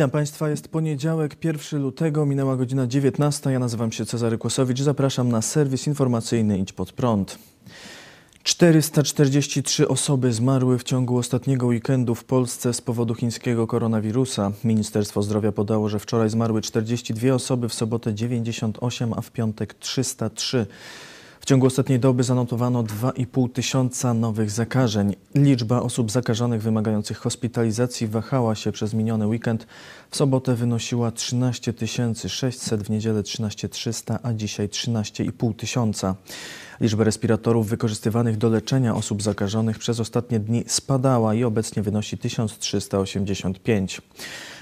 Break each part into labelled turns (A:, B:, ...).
A: Witam Państwa, jest poniedziałek, 1 lutego, minęła godzina 19. Ja nazywam się Cezary Kłosowicz, zapraszam na serwis informacyjny Idź Pod Prąd. 443 osoby zmarły w ciągu ostatniego weekendu w Polsce z powodu chińskiego koronawirusa. Ministerstwo Zdrowia podało, że wczoraj zmarły 42 osoby, w sobotę 98, a w piątek 303. W ciągu ostatniej doby zanotowano 2,5 tysiąca nowych zakażeń. Liczba osób zakażonych wymagających hospitalizacji wahała się przez miniony weekend. W sobotę wynosiła 13 600, w niedzielę 13 300, a dzisiaj 13,5 tysiąca. Liczba respiratorów wykorzystywanych do leczenia osób zakażonych przez ostatnie dni spadała i obecnie wynosi 1385.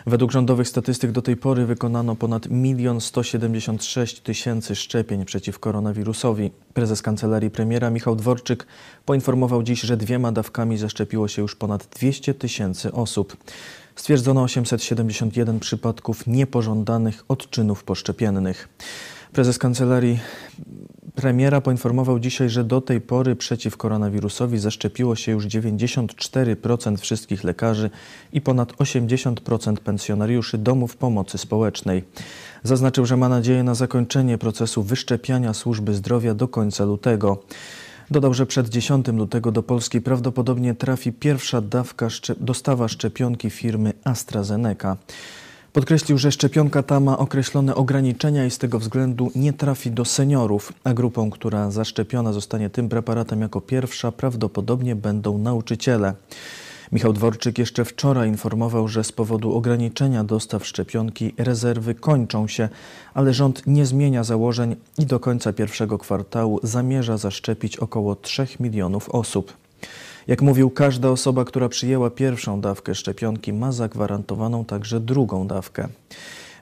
A: Według rządowych statystyk do tej pory wykonano ponad 1 176 tysięcy szczepień przeciw koronawirusowi. Prezes Kancelarii Premiera Michał Dworczyk poinformował dziś, że dwiema dawkami zaszczepiło się już ponad 200 tysięcy osób. Stwierdzono 871 przypadków niepożądanych odczynów poszczepiennych. Prezes Kancelarii Premiera poinformował dzisiaj, że do tej pory przeciw koronawirusowi zaszczepiło się już 94% wszystkich lekarzy i ponad 80% pensjonariuszy domów pomocy społecznej. Zaznaczył, że ma nadzieję na zakończenie procesu wyszczepiania służby zdrowia do końca lutego. Dodał, że przed 10 lutego do Polski prawdopodobnie trafi pierwsza dawka dostawa szczepionki firmy AstraZeneca. Podkreślił, że szczepionka ta ma określone ograniczenia i z tego względu nie trafi do seniorów, a grupą, która zaszczepiona zostanie tym preparatem jako pierwsza, prawdopodobnie będą nauczyciele. Michał Dworczyk jeszcze wczoraj informował, że z powodu ograniczenia dostaw szczepionki rezerwy kończą się, ale rząd nie zmienia założeń i do końca pierwszego kwartału zamierza zaszczepić około 3 milionów osób. Jak mówił, każda osoba, która przyjęła pierwszą dawkę szczepionki, ma zagwarantowaną także drugą dawkę.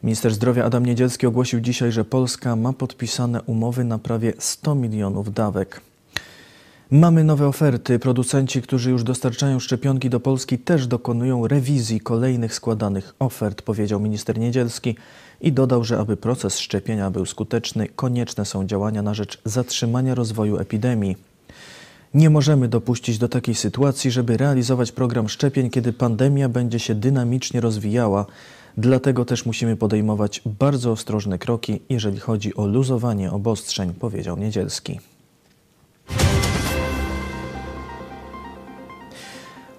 A: Minister zdrowia Adam Niedzielski ogłosił dzisiaj, że Polska ma podpisane umowy na prawie 100 milionów dawek. Mamy nowe oferty. Producenci, którzy już dostarczają szczepionki do Polski, też dokonują rewizji kolejnych składanych ofert, powiedział minister Niedzielski i dodał, że aby proces szczepienia był skuteczny, konieczne są działania na rzecz zatrzymania rozwoju epidemii. Nie możemy dopuścić do takiej sytuacji, żeby realizować program szczepień, kiedy pandemia będzie się dynamicznie rozwijała. Dlatego też musimy podejmować bardzo ostrożne kroki, jeżeli chodzi o luzowanie obostrzeń, powiedział Niedzielski.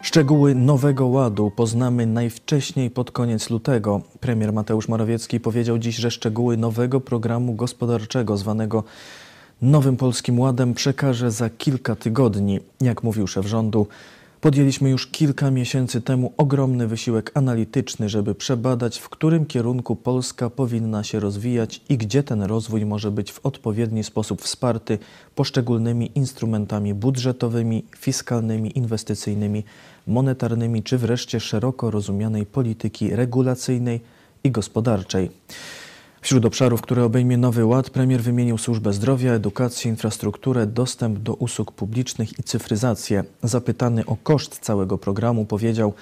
A: Szczegóły nowego ładu poznamy najwcześniej pod koniec lutego. Premier Mateusz Morawiecki powiedział dziś, że szczegóły nowego programu gospodarczego zwanego Nowym Polskim Ładem przekaże za kilka tygodni. Jak mówił szef rządu, podjęliśmy już kilka miesięcy temu ogromny wysiłek analityczny, żeby przebadać, w którym kierunku Polska powinna się rozwijać i gdzie ten rozwój może być w odpowiedni sposób wsparty poszczególnymi instrumentami budżetowymi, fiskalnymi, inwestycyjnymi, monetarnymi czy wreszcie szeroko rozumianej polityki regulacyjnej i gospodarczej. Wśród obszarów, które obejmie Nowy Ład, premier wymienił służbę zdrowia, edukację, infrastrukturę, dostęp do usług publicznych i cyfryzację. Zapytany o koszt całego programu powiedział,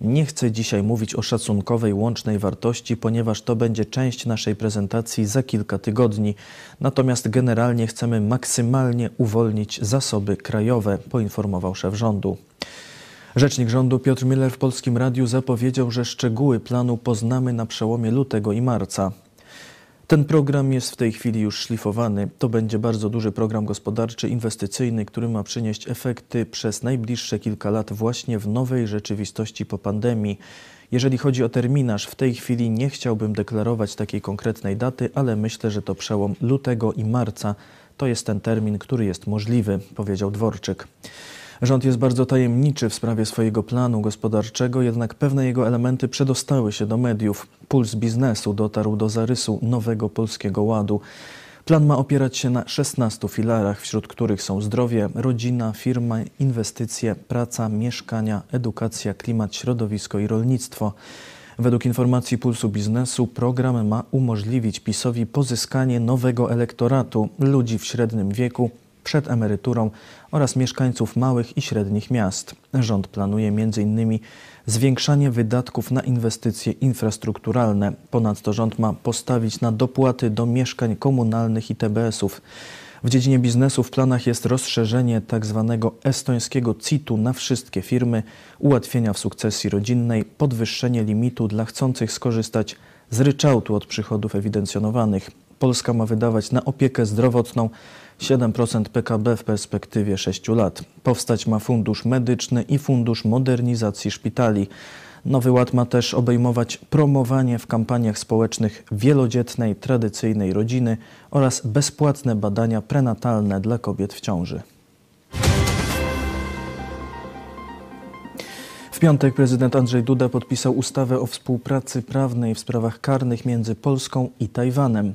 A: nie chcę dzisiaj mówić o szacunkowej łącznej wartości, ponieważ to będzie część naszej prezentacji za kilka tygodni. Natomiast generalnie chcemy maksymalnie uwolnić zasoby krajowe, poinformował szef rządu. Rzecznik rządu Piotr Miller w Polskim Radiu zapowiedział, że szczegóły planu poznamy na przełomie lutego i marca. Ten program jest w tej chwili już szlifowany. To będzie bardzo duży program gospodarczy, inwestycyjny, który ma przynieść efekty przez najbliższe kilka lat właśnie w nowej rzeczywistości po pandemii. Jeżeli chodzi o terminarz, w tej chwili nie chciałbym deklarować takiej konkretnej daty, ale myślę, że to przełom lutego i marca to jest ten termin, który jest możliwy, powiedział Dworczyk. Rząd jest bardzo tajemniczy w sprawie swojego planu gospodarczego, jednak pewne jego elementy przedostały się do mediów. Puls biznesu dotarł do zarysu nowego polskiego ładu. Plan ma opierać się na 16 filarach, wśród których są zdrowie, rodzina, firma, inwestycje, praca, mieszkania, edukacja, klimat, środowisko i rolnictwo. Według informacji Pulsu Biznesu program ma umożliwić PiSowi pozyskanie nowego elektoratu ludzi w średnim wieku przed emeryturą oraz mieszkańców małych i średnich miast. Rząd planuje m.in. zwiększanie wydatków na inwestycje infrastrukturalne. Ponadto rząd ma postawić na dopłaty do mieszkań komunalnych i TBS-ów. W dziedzinie biznesu w planach jest rozszerzenie tzw. Tak estońskiego CIT-u na wszystkie firmy, ułatwienia w sukcesji rodzinnej, podwyższenie limitu dla chcących skorzystać z ryczałtu od przychodów ewidencjonowanych. Polska ma wydawać na opiekę zdrowotną 7% PKB w perspektywie 6 lat. Powstać ma fundusz medyczny i fundusz modernizacji szpitali. Nowy ład ma też obejmować promowanie w kampaniach społecznych wielodzietnej, tradycyjnej rodziny oraz bezpłatne badania prenatalne dla kobiet w ciąży. Piątek prezydent Andrzej Duda podpisał ustawę o współpracy prawnej w sprawach karnych między Polską i Tajwanem.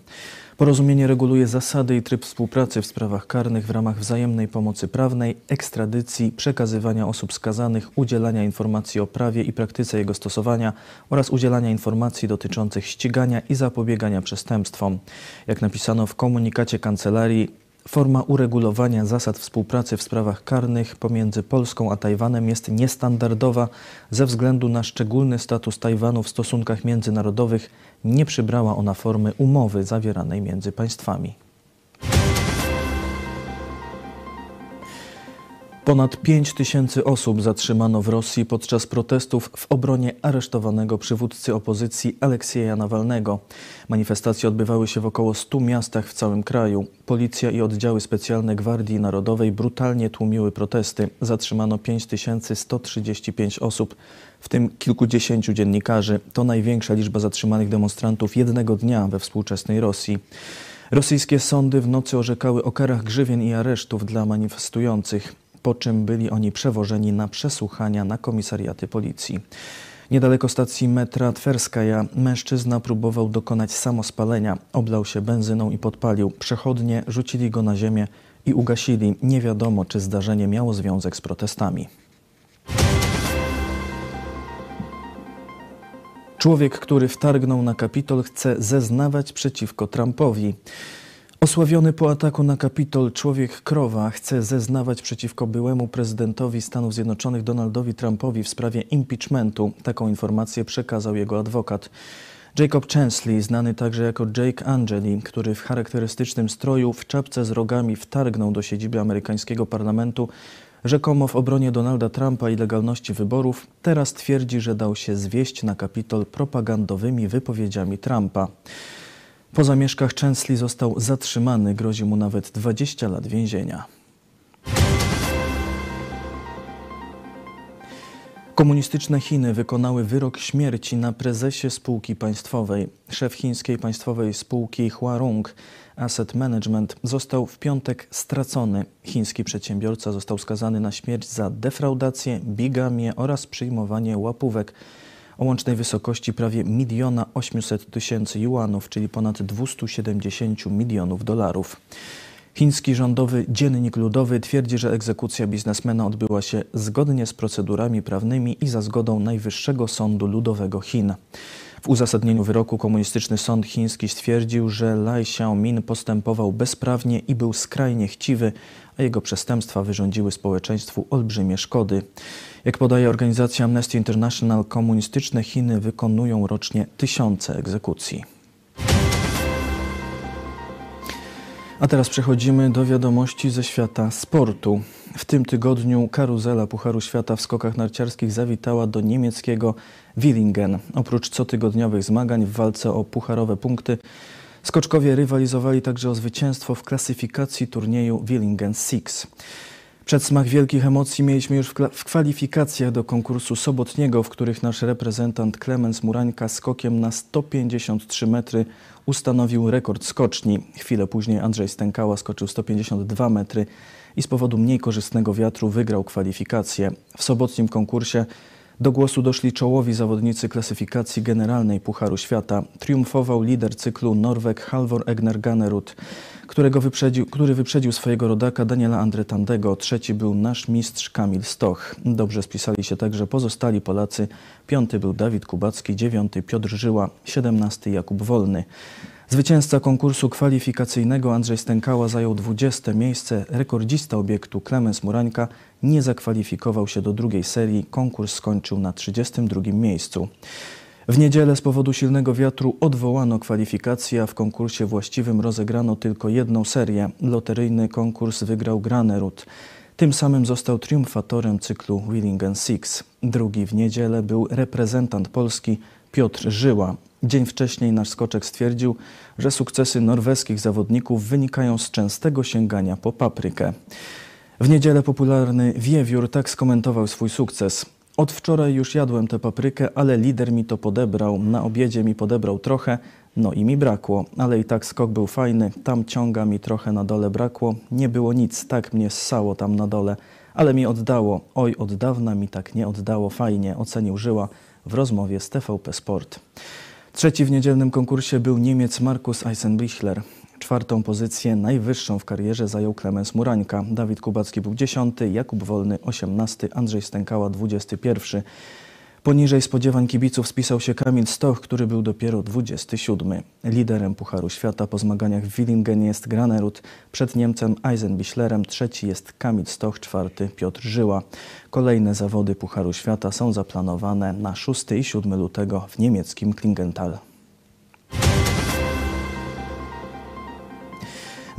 A: Porozumienie reguluje zasady i tryb współpracy w sprawach karnych w ramach wzajemnej pomocy prawnej, ekstradycji, przekazywania osób skazanych, udzielania informacji o prawie i praktyce jego stosowania oraz udzielania informacji dotyczących ścigania i zapobiegania przestępstwom. Jak napisano w komunikacie kancelarii, Forma uregulowania zasad współpracy w sprawach karnych pomiędzy Polską a Tajwanem jest niestandardowa ze względu na szczególny status Tajwanu w stosunkach międzynarodowych. Nie przybrała ona formy umowy zawieranej między państwami. Ponad 5 tysięcy osób zatrzymano w Rosji podczas protestów w obronie aresztowanego przywódcy opozycji Aleksieja Nawalnego. Manifestacje odbywały się w około 100 miastach w całym kraju. Policja i oddziały specjalne Gwardii Narodowej brutalnie tłumiły protesty. Zatrzymano 5135 osób, w tym kilkudziesięciu dziennikarzy. To największa liczba zatrzymanych demonstrantów jednego dnia we współczesnej Rosji. Rosyjskie sądy w nocy orzekały o karach grzywien i aresztów dla manifestujących po czym byli oni przewożeni na przesłuchania na komisariaty policji. Niedaleko stacji metra Twerskaja mężczyzna próbował dokonać samospalenia. Oblał się benzyną i podpalił. Przechodnie rzucili go na ziemię i ugasili. Nie wiadomo, czy zdarzenie miało związek z protestami. Człowiek, który wtargnął na Kapitol, chce zeznawać przeciwko Trumpowi. Osławiony po ataku na Kapitol człowiek krowa chce zeznawać przeciwko byłemu prezydentowi Stanów Zjednoczonych Donaldowi Trumpowi w sprawie impeachmentu. Taką informację przekazał jego adwokat. Jacob Chansley, znany także jako Jake Angeli, który w charakterystycznym stroju w czapce z rogami wtargnął do siedziby amerykańskiego parlamentu, rzekomo w obronie Donalda Trumpa i legalności wyborów, teraz twierdzi, że dał się zwieść na Kapitol propagandowymi wypowiedziami Trumpa. Po zamieszkach Częsli został zatrzymany, grozi mu nawet 20 lat więzienia. Komunistyczne Chiny wykonały wyrok śmierci na prezesie spółki państwowej. Szef chińskiej państwowej spółki Huarong Asset Management został w piątek stracony. Chiński przedsiębiorca został skazany na śmierć za defraudację, bigamię oraz przyjmowanie łapówek o łącznej wysokości prawie 1 800 tysięcy juanów, czyli ponad 270 milionów dolarów. Chiński rządowy Dziennik Ludowy twierdzi, że egzekucja biznesmena odbyła się zgodnie z procedurami prawnymi i za zgodą Najwyższego Sądu Ludowego Chin. W uzasadnieniu wyroku komunistyczny sąd chiński stwierdził, że Lai Xiaomin postępował bezprawnie i był skrajnie chciwy, a jego przestępstwa wyrządziły społeczeństwu olbrzymie szkody. Jak podaje organizacja Amnesty International, komunistyczne Chiny wykonują rocznie tysiące egzekucji. A teraz przechodzimy do wiadomości ze świata sportu. W tym tygodniu karuzela Pucharu Świata w skokach narciarskich zawitała do niemieckiego Willingen. Oprócz cotygodniowych zmagań w walce o pucharowe punkty, skoczkowie rywalizowali także o zwycięstwo w klasyfikacji turnieju Willingen Six. Przedsmak wielkich emocji mieliśmy już w kwalifikacjach do konkursu sobotniego, w których nasz reprezentant Klemens Murańka skokiem na 153 metry ustanowił rekord skoczni. Chwilę później Andrzej Stękała skoczył 152 metry i z powodu mniej korzystnego wiatru wygrał kwalifikacje. W sobotnim konkursie do głosu doszli czołowi zawodnicy klasyfikacji generalnej Pucharu Świata. Triumfował lider cyklu Norweg Halvor Egner Ganerud, którego wyprzedził, który wyprzedził swojego rodaka Daniela Andretandego. Trzeci był nasz mistrz Kamil Stoch. Dobrze spisali się także pozostali Polacy. Piąty był Dawid Kubacki, dziewiąty Piotr Żyła, siedemnasty Jakub Wolny. Zwycięzca konkursu kwalifikacyjnego Andrzej Stękała zajął 20 miejsce. Rekordzista obiektu Klemens Murańka nie zakwalifikował się do drugiej serii. Konkurs skończył na 32 miejscu. W niedzielę z powodu silnego wiatru odwołano kwalifikacje, a w konkursie właściwym rozegrano tylko jedną serię. Loteryjny konkurs wygrał Granerud. Tym samym został triumfatorem cyklu Wheeling Six. Drugi w niedzielę był reprezentant Polski Piotr Żyła. Dzień wcześniej nasz skoczek stwierdził, że sukcesy norweskich zawodników wynikają z częstego sięgania po paprykę. W niedzielę popularny Wiewiór tak skomentował swój sukces. Od wczoraj już jadłem tę paprykę, ale lider mi to podebrał. Na obiedzie mi podebrał trochę, no i mi brakło, ale i tak skok był fajny. Tam ciąga mi trochę na dole brakło. Nie było nic, tak mnie ssało tam na dole, ale mi oddało. Oj, od dawna mi tak nie oddało fajnie, ocenił Żyła w rozmowie z TVP Sport. Trzeci w niedzielnym konkursie był Niemiec Markus Eisenbichler. Czwartą pozycję, najwyższą w karierze, zajął Klemens Murańka. Dawid Kubacki był dziesiąty, Jakub Wolny osiemnasty, Andrzej Stękała dwudziesty pierwszy. Poniżej spodziewań kibiców spisał się Kamil Stoch, który był dopiero 27. Liderem Pucharu Świata po zmaganiach w Willingen jest Granerud, przed Niemcem Eisenbichlerem, trzeci jest Kamil Stoch, czwarty Piotr Żyła. Kolejne zawody Pucharu Świata są zaplanowane na 6 i 7 lutego w niemieckim Klingenthal.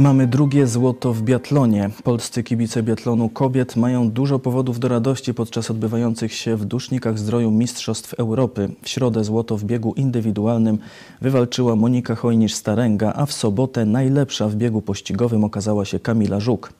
A: Mamy drugie złoto w biatlonie. Polscy kibice biatlonu kobiet mają dużo powodów do radości podczas odbywających się w Dusznikach Zdroju Mistrzostw Europy. W środę złoto w biegu indywidualnym wywalczyła Monika Hojnisz-Staręga, a w sobotę najlepsza w biegu pościgowym okazała się Kamila Żuk.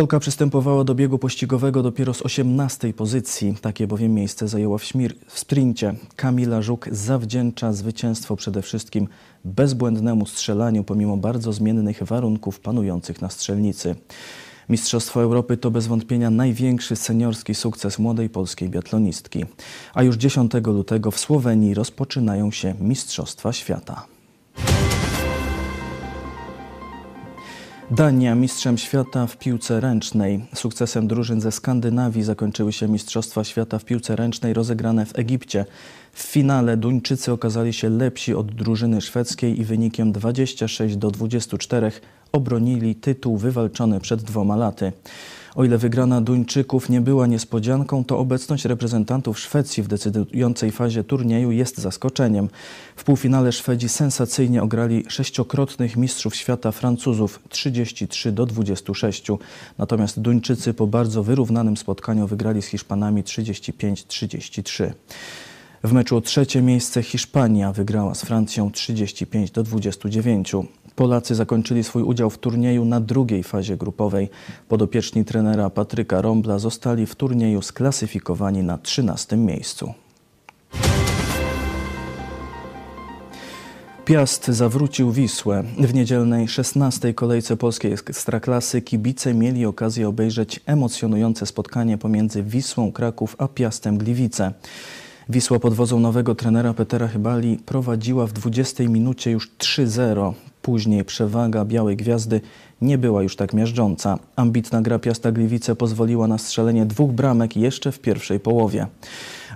A: Polka przystępowała do biegu pościgowego dopiero z 18 pozycji. Takie bowiem miejsce zajęła w, śmir- w sprincie. Kamila Żuk zawdzięcza zwycięstwo przede wszystkim bezbłędnemu strzelaniu pomimo bardzo zmiennych warunków panujących na strzelnicy. Mistrzostwo Europy to bez wątpienia największy seniorski sukces młodej polskiej biatlonistki. A już 10 lutego w Słowenii rozpoczynają się Mistrzostwa Świata. Dania mistrzem świata w piłce ręcznej. Sukcesem drużyn ze Skandynawii zakończyły się Mistrzostwa Świata w piłce ręcznej rozegrane w Egipcie. W finale Duńczycy okazali się lepsi od drużyny szwedzkiej i wynikiem 26 do 24 obronili tytuł wywalczony przed dwoma laty. O ile wygrana Duńczyków nie była niespodzianką, to obecność reprezentantów Szwecji w decydującej fazie turnieju jest zaskoczeniem. W półfinale Szwedzi sensacyjnie ograli sześciokrotnych mistrzów świata Francuzów 33 do 26. Natomiast Duńczycy po bardzo wyrównanym spotkaniu wygrali z Hiszpanami 35-33. W meczu o trzecie miejsce Hiszpania wygrała z Francją 35 do 29. Polacy zakończyli swój udział w turnieju na drugiej fazie grupowej. Podopieczni trenera Patryka Rombla zostali w turnieju sklasyfikowani na 13 miejscu. Piast zawrócił Wisłę. W niedzielnej 16. kolejce polskiej ekstraklasy kibice mieli okazję obejrzeć emocjonujące spotkanie pomiędzy Wisłą Kraków a Piastem Gliwice. Wisła pod wodzą nowego trenera Petera Chybali prowadziła w 20 minucie już 3-0. Później przewaga Białej Gwiazdy nie była już tak miażdżąca. Ambitna gra Piasta Gliwice pozwoliła na strzelenie dwóch bramek jeszcze w pierwszej połowie.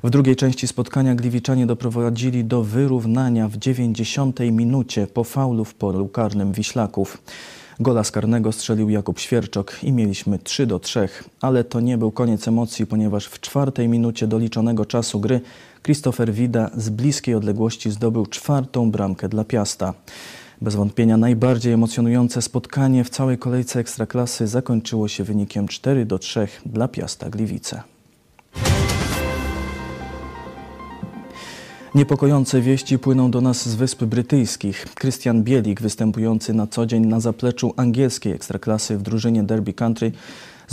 A: W drugiej części spotkania Gliwiczanie doprowadzili do wyrównania w 90 minucie po faulu w polu karnym Wiślaków. Gola z karnego strzelił Jakub Świerczok i mieliśmy 3 do 3, ale to nie był koniec emocji, ponieważ w czwartej minucie doliczonego czasu gry Christopher Wida z bliskiej odległości zdobył czwartą bramkę dla Piasta. Bez wątpienia najbardziej emocjonujące spotkanie w całej kolejce Ekstraklasy zakończyło się wynikiem 4 do 3 dla Piasta Gliwice. Niepokojące wieści płyną do nas z Wysp Brytyjskich. Krystian Bielik, występujący na co dzień na zapleczu angielskiej ekstraklasy w drużynie Derby Country,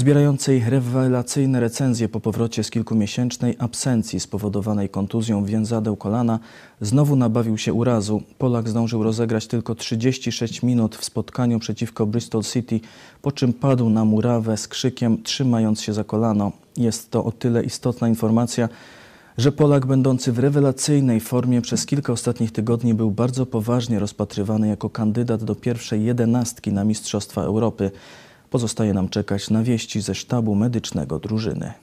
A: zbierającej rewelacyjne recenzje po powrocie z kilkumiesięcznej absencji spowodowanej kontuzją więzadeł kolana, znowu nabawił się urazu. Polak zdążył rozegrać tylko 36 minut w spotkaniu przeciwko Bristol City, po czym padł na murawę z krzykiem, trzymając się za kolano. Jest to o tyle istotna informacja, że Polak będący w rewelacyjnej formie przez kilka ostatnich tygodni był bardzo poważnie rozpatrywany jako kandydat do pierwszej jedenastki na Mistrzostwa Europy. Pozostaje nam czekać na wieści ze sztabu medycznego drużyny.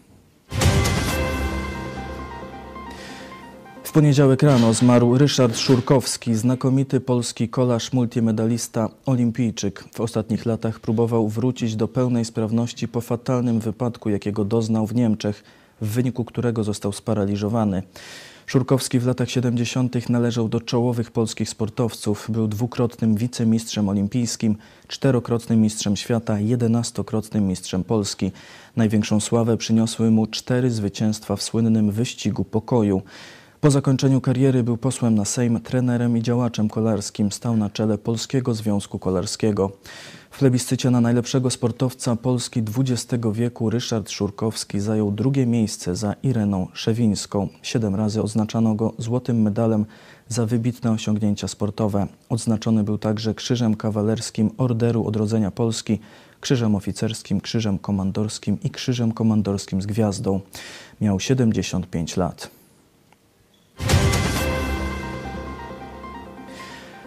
A: W poniedziałek rano zmarł Ryszard Szurkowski, znakomity polski kolarz, multimedalista, olimpijczyk. W ostatnich latach próbował wrócić do pełnej sprawności po fatalnym wypadku, jakiego doznał w Niemczech, w wyniku którego został sparaliżowany. Szurkowski w latach 70. należał do czołowych polskich sportowców. Był dwukrotnym wicemistrzem olimpijskim, czterokrotnym mistrzem świata, jedenastokrotnym mistrzem Polski. Największą sławę przyniosły mu cztery zwycięstwa w słynnym wyścigu pokoju. Po zakończeniu kariery był posłem na Sejm, trenerem i działaczem kolarskim. Stał na czele Polskiego Związku Kolarskiego. W plebiscycie na najlepszego sportowca Polski XX wieku Ryszard Szurkowski zajął drugie miejsce za Ireną Szewińską. Siedem razy oznaczano go złotym medalem za wybitne osiągnięcia sportowe. Odznaczony był także Krzyżem Kawalerskim Orderu Odrodzenia Polski, Krzyżem Oficerskim, Krzyżem Komandorskim i Krzyżem Komandorskim z Gwiazdą. Miał 75 lat.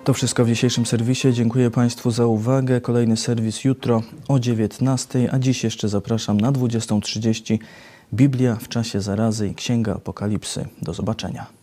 A: To wszystko w dzisiejszym serwisie. Dziękuję Państwu za uwagę. Kolejny serwis jutro o 19, a dziś jeszcze zapraszam na 20.30. Biblia w czasie zarazy i Księga Apokalipsy. Do zobaczenia.